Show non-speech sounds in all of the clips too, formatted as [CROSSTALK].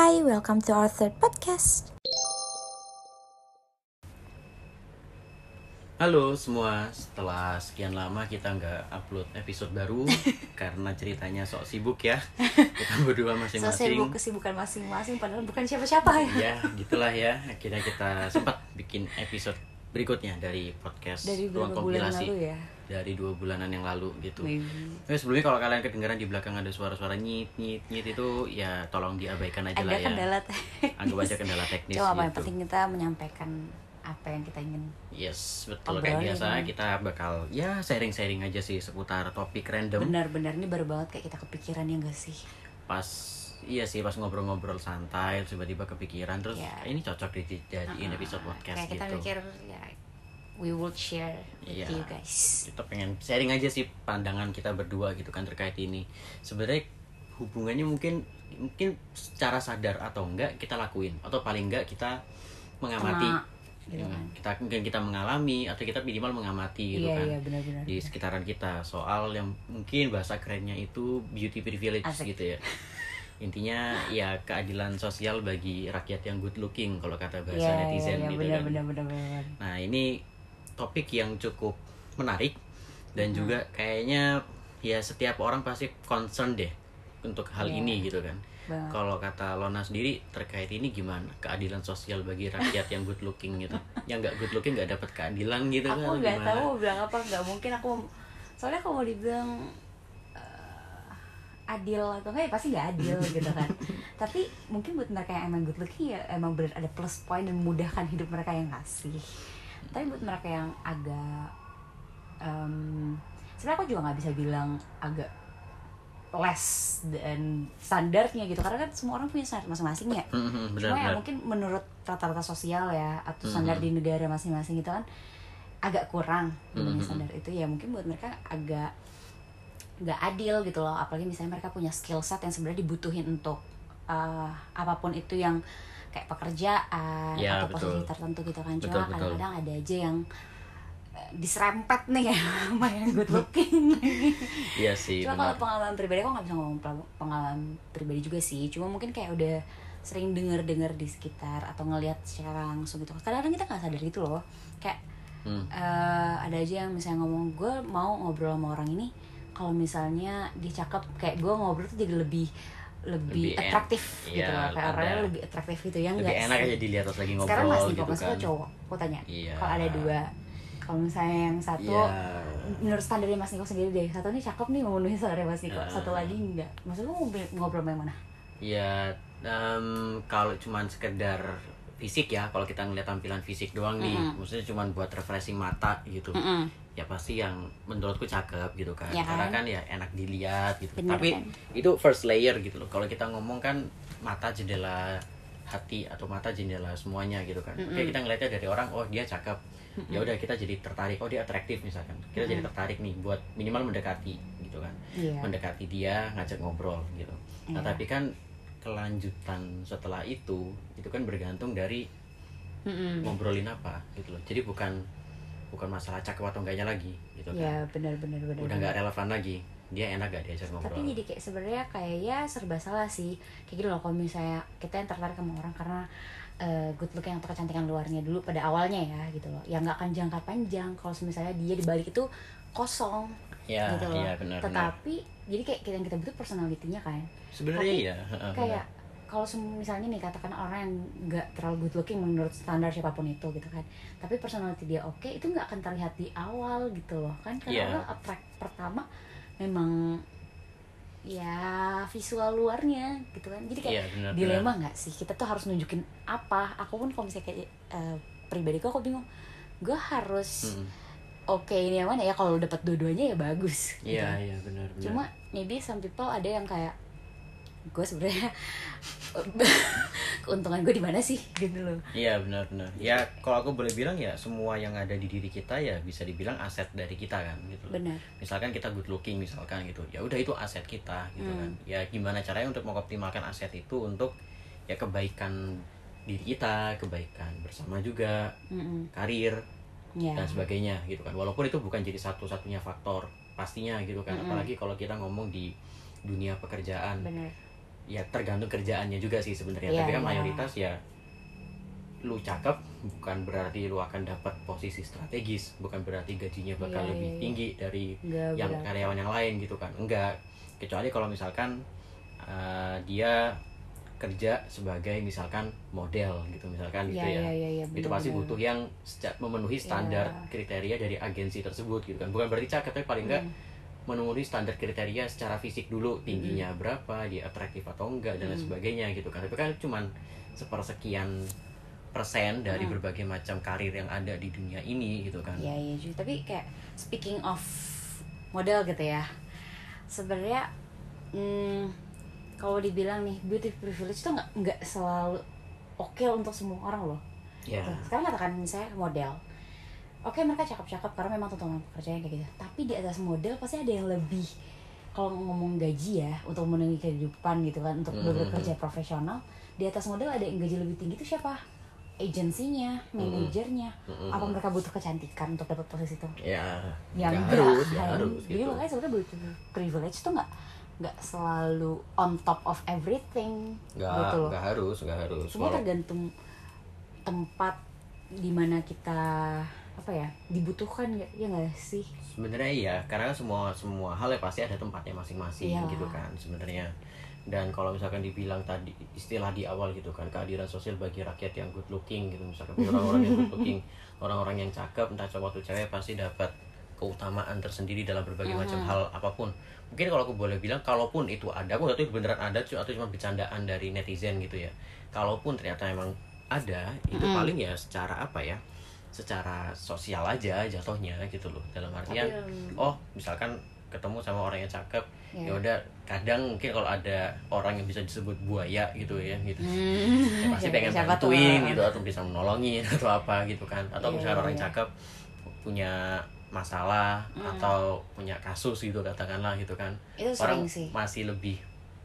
Hi, welcome to our third podcast. Halo semua, setelah sekian lama kita nggak upload episode baru [LAUGHS] karena ceritanya sok sibuk ya kita [LAUGHS] berdua masing-masing. sibuk kesibukan masing-masing padahal bukan siapa-siapa ya. Ya gitulah ya, akhirnya kita sempat bikin episode berikutnya dari podcast Dari Ruang Kompilasi lalu ya. dari dua bulanan yang lalu gitu. Maybe. Sebelumnya kalau kalian kedengaran di belakang ada suara-suara nyit nyit nyit itu ya tolong diabaikan aja lah Ada ya. kendala teknis. Anggap aja kendala teknis Cuma apa yang gitu. penting kita menyampaikan apa yang kita ingin. Yes, betul kayak biasa kita bakal ya sharing-sharing aja sih seputar topik random. Benar-benar ini baru banget kayak kita kepikiran ya gak sih? pas iya sih pas ngobrol-ngobrol santai tiba-tiba kepikiran terus Ya. ini cocok dijadiin episode podcast kayak kita gitu mikir ya we will share with Iya. you guys. kita pengen sharing aja sih pandangan kita berdua gitu kan terkait ini sebenarnya hubungannya mungkin mungkin secara sadar atau enggak kita lakuin atau paling enggak kita mengamati Kena, gitu Ya, kan. kita mungkin kita mengalami atau kita minimal mengamati gitu Iya kan iya benar-benar. di sekitaran kita soal yang mungkin bahasa kerennya itu beauty privilege Asik. gitu ya [LAUGHS] intinya ya keadilan sosial bagi rakyat yang good looking kalau kata bahasa Iya iya netizen iya gitu benar kan. benar benar benar. nah ini topik yang cukup menarik dan juga kayaknya ya setiap orang pasti concern deh untuk hal Iya. ini gitu kan. Kalau kata Lona sendiri terkait ini gimana? Keadilan sosial bagi rakyat yang good looking gitu. Yang nggak good looking nggak dapat keadilan gitu kan aku nggak tahu mau bilang apa nggak mungkin. Aku soalnya kalau mau dibilang adil atau enggak ya pasti nggak adil [LAUGHS] gitu kan. Tapi mungkin buat mereka yang emang good looking ya emang bener ada plus point dan memudahkan hidup mereka yang ngasih. Tapi buat mereka yang agak em, sebenarnya aku juga nggak bisa bilang agak less dan standarnya gitu. Karena kan semua orang punya standar masing-masing ya. Mhm, cuma ya mungkin menurut rata-rata sosial ya atau Mhm. standar di negara masing-masing itu kan agak kurang Mhm. standar itu. Ya mungkin buat mereka agak nggak adil gitu loh apalagi misalnya mereka punya skill set yang sebenarnya dibutuhin untuk uh, apa pun itu yang kayak pekerjaan Ya, atau posisi betul. tertentu gitu kan Betul, cuma kadang-kadang ada aja yang uh, diserempet nih ya [LAUGHS] sama yang good looking [LAUGHS] iya sih Cuma kalau pengalaman pribadi aku nggak bisa ngomong pengalaman pribadi juga sih. Cuma mungkin kayak udah sering denger-dengar di sekitar atau ngelihat secara langsung gitu. Kadang-kadang kita nggak sadar gitu loh. Kayak Hmm. eh, ada aja yang misalnya ngomong gue mau ngobrol sama orang ini kalau misalnya dia cakep kayak gue ngobrol tuh jadi lebih lebih, Lebih en- atraktif gitu iya, loh kayak orangnya lebih atraktif gitu ya lebih enggak enak sih? aja dilihat pas lagi ngobrol sekarang masih gitu kan cowok aku tanya Iya. kalau ada dua kalau misalnya yang satu Iya. menurut standarnya Mas Niko sendiri deh satu nih cakep nih memenuhi standarnya Mas Niko Ah. satu lagi enggak maksud lu ngobrol, yang mana ya em, kalau cuman sekedar fisik ya kalau kita ngeliat tampilan fisik doang nih. Mm-mm. maksudnya cuman buat refreshing mata gitu. Ya pasti yang menurutku cakep gitu kan. Ya karena kan? kan ya enak dilihat gitu. Bener tapi kan? itu first layer gitu loh. Kalau kita ngomong kan mata jendela hati atau mata jendela semuanya gitu kan. Mm-mm. kayak kita ngeliatnya dari orang oh dia cakep. Ya udah kita jadi tertarik. Oh dia atraktif misalkan. Kita jadi tertarik nih buat minimal mendekati gitu kan. Iya. Mendekati dia ngajak ngobrol gitu. Nah Iya. tapi kan kelanjutan setelah itu itu kan bergantung dari Mm-mm. ngobrolin apa gitu loh. Jadi bukan bukan masalah cakep atau enggaknya lagi gitu kan. ya benar benar benar udah nggak relevan lagi dia enak gak diajak ngobrol? tapi jadi kayak sebenarnya kayak ya serba salah sih. Kayak gitu loh kalau misalnya kita yang tertarik sama orang karena eh, good looking atau kecantikan luarnya dulu pada awalnya ya gitu loh. Ya nggak akan jangka panjang kalau misalnya dia di balik itu kosong ya gitu loh. iya benar benar. Tetapi jadi kayak yang kita butuh personalitinya kan. Sebenarnya iya kayak kalau misalnya nih katakan orang yang nggak terlalu good looking menurut standar siapa pun itu gitu kan. Tapi personality dia oke itu nggak akan terlihat di awal gitu loh. Kan karena orang attract pertama memang ya visual luarnya gitu kan. Jadi kayak iya benar dilema nggak sih? Kita tuh harus nunjukin apa? Aku pun kalau misalnya kayak eh, pribadiku aku bingung. Gue harus Hmm, oke ini yang mana ya kalau dapat dua-duanya ya bagus gitu. iya iya benar benar cuma maybe some people ada yang kayak gue sebenarnya [LAUGHS] keuntungan gue di mana sih gitu loh Iya benar-benar. Ya kalau aku boleh bilang ya semua yang ada di diri kita ya bisa dibilang aset dari kita kan gitu. loh. benar Misalkan kita good looking misalkan gitu. Ya udah itu aset kita gitu Hmm. kan. Ya gimana caranya untuk mengoptimalkan aset itu untuk ya kebaikan diri kita, kebaikan bersama juga, Mm-mm. karir ya dan sebagainya gitu kan. Walaupun itu bukan jadi satu-satunya faktor pastinya gitu kan. Mm-mm. Apalagi kalau kita ngomong di dunia pekerjaan benar ya tergantung kerjaannya juga sih sebenarnya Iya, tapi kan iya. mayoritas ya lu cakep bukan berarti lu akan dapat posisi strategis bukan berarti gajinya bakal Iya, lebih iya. tinggi dari Enggak yang karyawan yang lain gitu kan enggak kecuali kalau misalkan uh, dia kerja sebagai misalkan model gitu misalkan gitu Iya, ya. iya, iya, iya, itu pasti benar-benar. butuh yang memenuhi standar Iya. kriteria dari agensi tersebut gitu kan. Bukan berarti cakep tapi paling enggak Hmm. memenuhi standar kriteria secara fisik dulu. Tingginya berapa dia atraktif atau enggak dan lain sebagainya gitu kan. Tapi kan cuman sepersekian persen dari berbagai macam karir yang ada di dunia ini gitu kan. Iya iya juga. Tapi kayak speaking of model gitu ya, sebenarnya hmm, kalau dibilang nih beauty privilege itu nggak nggak selalu oke untuk semua orang loh. ya Tuh, Sekarang katakan misalnya model, oke mereka cakep-cakep karena memang tuntutan pekerjaannya kayak gitu. Tapi di atas model pasti ada yang lebih. Kalau ngomong gaji ya untuk memenuhi kehidupan gitu kan untuk Mhm. bekerja profesional di atas model ada yang gaji lebih tinggi itu siapa? Agensinya, manajernya, Mhm. apa mereka butuh kecantikan untuk dapat posisi itu? ya yang harus nggak kan? harus jadi gitu makanya sebenarnya beauty privilege itu nggak nggak selalu on top of everything nggak gitu loh. nggak harus nggak harus. Semua tergantung tempat di mana kita apa ya dibutuhkan ya ya nggak sih? Sebenarnya iya karena semua semua hal ya pasti ada tempatnya masing-masing Iya. gitu kan sebenarnya. Dan kalau misalkan dibilang tadi istilah di awal gitu kan keadilan sosial bagi rakyat yang good looking gitu misalkan orang-orang yang good looking [LAUGHS] orang-orang yang cakep entah cowok atau cewek pasti dapat keutamaan tersendiri dalam berbagai macam hal apa pun mungkin kalau aku boleh bilang kalaupun itu ada aku nggak tahu itu beneran ada atau cuma bercandaan dari netizen gitu ya kalaupun ternyata emang ada itu paling ya secara apa ya secara sosial aja jatuhnya gitu loh dalam artian Tapi, oh misalkan ketemu sama orang yang cakep Ya. ya udah kadang mungkin kalau ada orang yang bisa disebut buaya gitu ya gitu Hmm. ya pasti pengen siapa tuh? bantuin gitu atau bisa menolongin atau apa gitu kan atau Iya, misalnya orang iya. cakep punya masalah Hmm. atau punya kasus gitu katakanlah gitu kan. Itu orang sih. masih lebih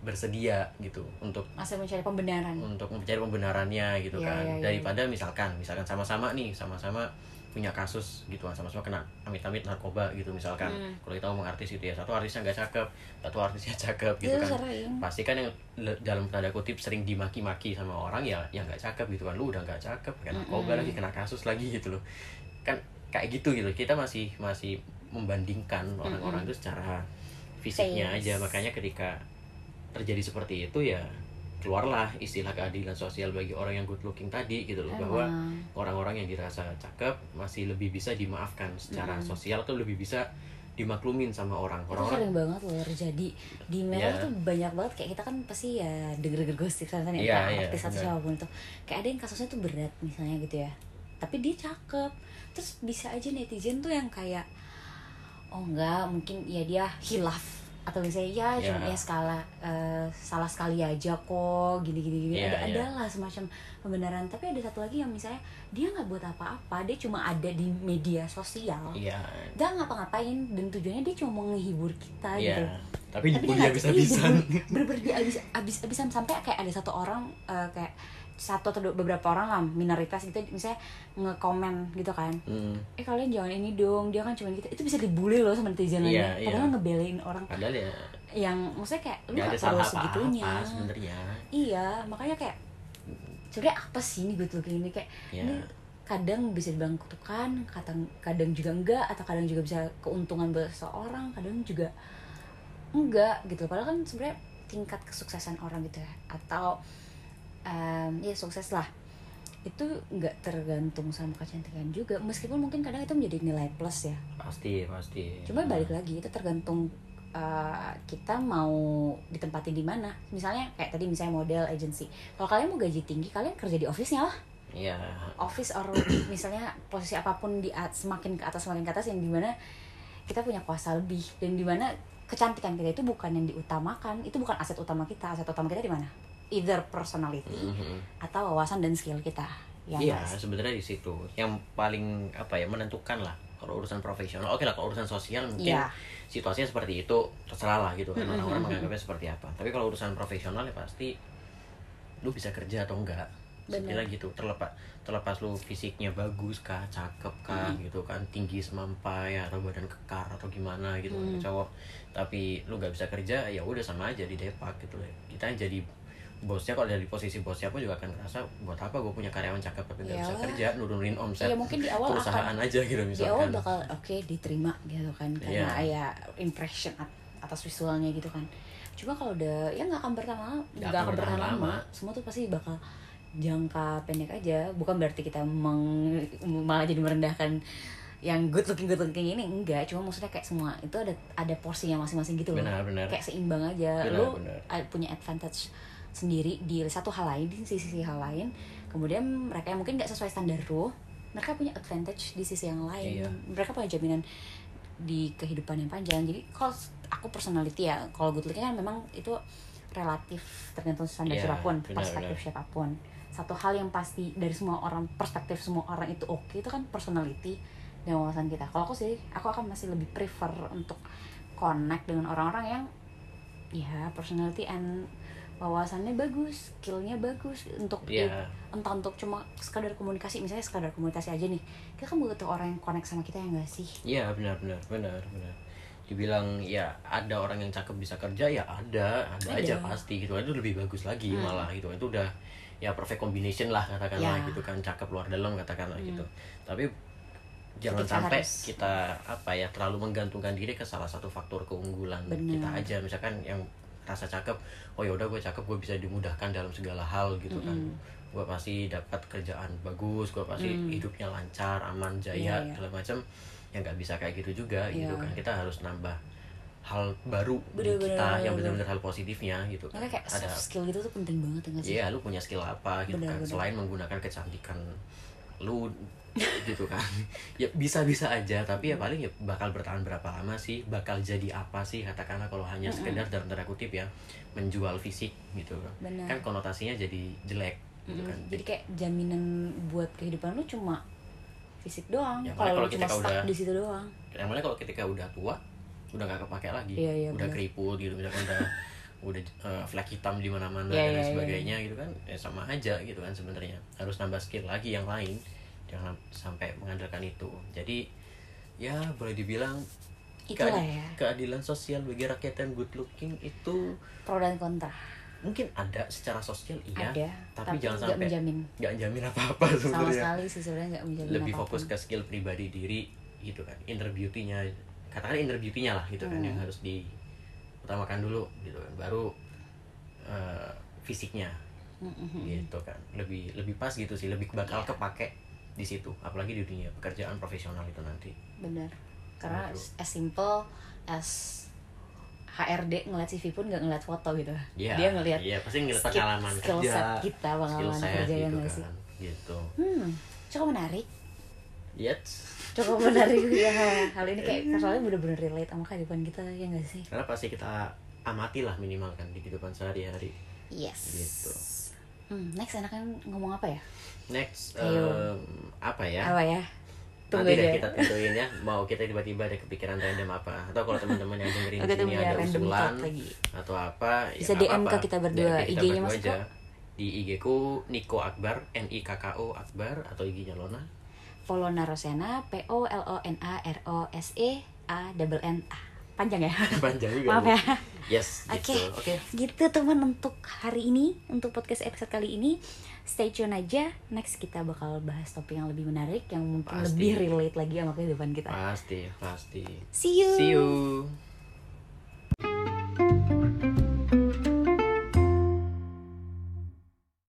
bersedia gitu untuk masih mencari pembenaran. untuk mencari pembenarannya gitu Iya, kan. iya, iya, daripada misalkan misalkan sama-sama nih sama-sama punya kasus gitu kan sama-sama kena amit-amit narkoba gitu misalkan. Hmm. kalau kita ngomong artis gitu ya satu artisnya nggak cakep satu artisnya [LAUGHS] cakep gitu Itu kan. sering. pasti kan yang dalam tanda kutip sering dimaki-maki sama orang ya yang nggak cakep gitu kan. Lu udah nggak cakep kena narkoba lagi kena kasus lagi gitu loh. Kan kayak gitu gitu. Kita masih masih membandingkan orang-orang itu secara fisiknya Face. aja. Makanya ketika terjadi seperti itu ya keluarlah istilah keadilan sosial bagi orang yang good looking tadi gitu loh. Bahwa Emang. orang-orang yang dirasa cakep masih lebih bisa dimaafkan secara sosial atau lebih bisa dimaklumin sama orang. Itu orang-orang sering banget loh terjadi. Di Merah Iya. tuh banyak banget. Kayak kita kan pasti ya denger-denger gosip kan ya Iya, entah iya, artis atau benar. siapa pun itu. Kayak ada yang kasusnya tuh berat misalnya gitu ya tapi dia cakep. Terus bisa aja netizen tuh yang kayak oh enggak mungkin ya dia hilaf. Atau misalnya ya cuma Iya. ya skala eh, salah sekali aja kok gini gini. Gini Iya, ada iya. adalah semacam pembenaran. Tapi ada satu lagi yang misalnya dia nggak buat apa-apa dia cuma ada di media sosial. Iya. Dia ngapa-ngapain dan tujuannya dia cuma mau menghibur kita iya. gitu. Tapi tapi dia habis-habisan. dia abis abis abisan sampai kayak ada satu orang eh, kayak satu atau dua- beberapa orang lah minoritas gitu misalnya ngekomen gitu kan. Hmm, eh kalian jangan ini dong dia kan cuma gitu. Itu bisa dibully loh sama netizen Iya, lainnya iya. padahal ngebelain orang padahal ya yang maksudnya kayak lu gak perlu segitunya. iya makanya kayak sebenarnya apa sih ini good looking ini kayak Ya. ini kadang bisa dibilang kutukan kadang kadang juga enggak atau kadang juga bisa keuntungan buat seseorang kadang juga enggak gitu. Padahal kan sebenarnya tingkat kesuksesan orang gitu ya. Atau em, ya sukses lah itu nggak tergantung sama kecantikan juga meskipun mungkin kadang itu menjadi nilai plus ya pasti pasti Cuma balik lagi itu tergantung uh, kita mau ditempatin di mana. Misalnya kayak tadi misalnya model agency. Kalau kalian mau gaji tinggi, kalian kerja di office-nya lah. iya Office or misalnya posisi apa pun di at- semakin ke atas semakin ke atas yang di mana kita punya kuasa lebih dan di mana kecantikan kita itu bukan yang diutamakan, itu bukan aset utama kita. Aset utama kita di mana? Either personality Mhm. atau wawasan dan skill kita. Ya Iya, sebenarnya di situ yang paling apa ya menentukan lah kalau urusan profesional. Oke lah kalau urusan sosial mungkin Iya. situasinya seperti itu terserah lah gitu kan orang-orang menganggapnya seperti apa. Tapi kalau urusan profesional ya pasti lu bisa kerja atau enggak. Istilah gitu terlepas terlepas lu fisiknya bagus kah cakep kah Hmm. gitu kan tinggi semampai atau badan kekar atau gimana gitu kan Hmm. cowok tapi lu nggak bisa kerja ya udah sama aja di depak gitu kita jadi bosnya kalau dari posisi bosnya pun juga akan ngerasa buat apa gue punya karyawan cakep tapi nggak bisa kerja nurunin omset Iya, mungkin di awal perusahaan aja gitu di awal misalkan bakal oke diterima gitu kan karena Iya. ya impression at- atas visualnya gitu kan. Cuma kalau udah ya nggak akan bertahan nggak akan bertahan lama. semua tuh pasti bakal jangka pendek aja. Bukan berarti kita meng, malah jadi merendahkan yang good looking good looking ini enggak. Cuma maksudnya kayak semua itu ada ada porsinya masing-masing gitu loh. Benar benar. Kayak seimbang aja. Benar, lu benar. punya advantage sendiri di satu hal lain di sisi-sisi hal lain. Kemudian mereka yang mungkin nggak sesuai standar lu mereka punya advantage di sisi yang lain. Iya. mereka punya jaminan di kehidupan yang panjang. Jadi kalau aku personality ya kalau good looking kan memang itu relatif tergantung standar Iya, siapa pun benar, perspektif benar. siapa pun. Satu hal yang pasti dari semua orang perspektif semua orang itu oke itu kan personality dan wawasan kita. Kalau aku sih aku akan masih lebih prefer untuk connect dengan orang-orang yang ya personality and wawasannya bagus, skillnya bagus untuk Iya. entah untuk cuma sekadar komunikasi misalnya sekadar komunikasi aja nih kita kan butuh orang yang connect sama kita ya enggak sih Iya benar benar benar benar. Dibilang ya ada orang yang cakep bisa kerja ya ada ada, Ada. aja pasti gitu itu lebih bagus lagi Hmm. malah gitu itu udah ya perfect combination lah katakanlah Ya. gitu kan cakep luar dalam katakanlah gitu. Tapi jangan Kita sampai harus- kita apa ya terlalu menggantungkan diri ke salah satu faktor keunggulan Benar. kita aja misalkan yang rasa cakep oh ya udah gue cakep gue bisa dimudahkan dalam segala hal gitu kan Mm-mm. gue pasti dapat kerjaan bagus gue pasti Mm. hidupnya lancar aman jaya iya. segala macam ya nggak bisa kayak gitu juga Iya. gitu kan kita harus nambah hal baru Bener, di kita bener, yang bener. benar-benar hal positifnya gitu kan makanya kayak ada skill gitu tuh penting banget enggak sih Iya, lu punya skill apa gitu Benar, kan selain menggunakan kecantikan lu gitu kan. [LAUGHS] Ya bisa-bisa aja tapi ya paling ya bakal bertahan berapa lama sih? Bakal jadi apa sih? Katakanlah kalau hanya sekedar dalam tanda kutip ya menjual fisik gitu. Benar. kan konotasinya jadi jelek gitu kan. Jadi kayak jaminan buat kehidupan lu cuma fisik doang. Ya, kalau cuma stuck udah- di situ doang. Yang mana kalau ketika udah tua udah gak kepake lagi. Iya, iya, udah keriput gitu misalkan udah [LAUGHS] udah eh, flek hitam di mana-mana Iya, dan iya, iya. sebagainya gitu kan ya sama aja gitu kan sebenarnya. Harus nambah skill lagi yang lain jangan sampai mengandalkan itu. Jadi ya boleh dibilang itulah keadi- ya. keadilan sosial bagi rakyat yang good looking itu pro dan kontra. mungkin ada secara sosial iya. Ada tapi jangan nggak sampai menjamin. nggak jamin apa-apa sama sebenarnya. sekali sih sebenarnya nggak menjamin lebih apa pun. fokus ke skill pribadi diri gitu kan. Inner beauty-nya katakan inner beauty-nya lah gitu kan Hmm. yang harus diutamakan dulu gitu kan. Baru eh, fisiknya. Mm-mm. gitu kan. Lebih lebih pas gitu sih. Lebih bakal Iya. kepake di situ. Apalagi di dunia pekerjaan profesional itu nanti. Benar karena Waduh. as simple as HRD ngeliat CV pun nggak ngeliat foto gitu. Iya, dia ngeliat iya pasti ngeliat skill- pengalaman skill kerja set kita skill pengalaman set kerja gitu sih? kan. Gitu. Hmm cukup menarik. Yes cukup menarik. [LAUGHS] Ya hal, ini kayak soalnya bener-bener relate sama kehidupan kita ya nggak sih? Karena pasti kita amati lah minimal kan di kehidupan sehari-hari. Yes. Gitu. hmm, next enaknya ngomong apa ya? Next Ayo. em, apa ya? Apa ya? Tunggu Nanti deh kita tentuin ya mau kita tiba-tiba ada kepikiran random apa. Atau kalau teman-teman yang dengerin ya, ada usulan atau apa Bisa nggak DM apa-apa. ke kita berdua. IG-nya Mas aja di IG ku Niko Akbar N I K K O Akbar atau IG-nya Lona Polona Rosena P O L O N A R O S E A double N A. Panjang ya? [LAUGHS] Panjang juga maaf ya. Yes Oke, gitu. oke. Gitu teman untuk hari ini, untuk podcast episode kali ini, stay tune aja. Next kita bakal bahas topik yang lebih menarik, yang mungkin Pasti. lebih relate lagi sama kehidupan kita. pasti pasti. See you. see you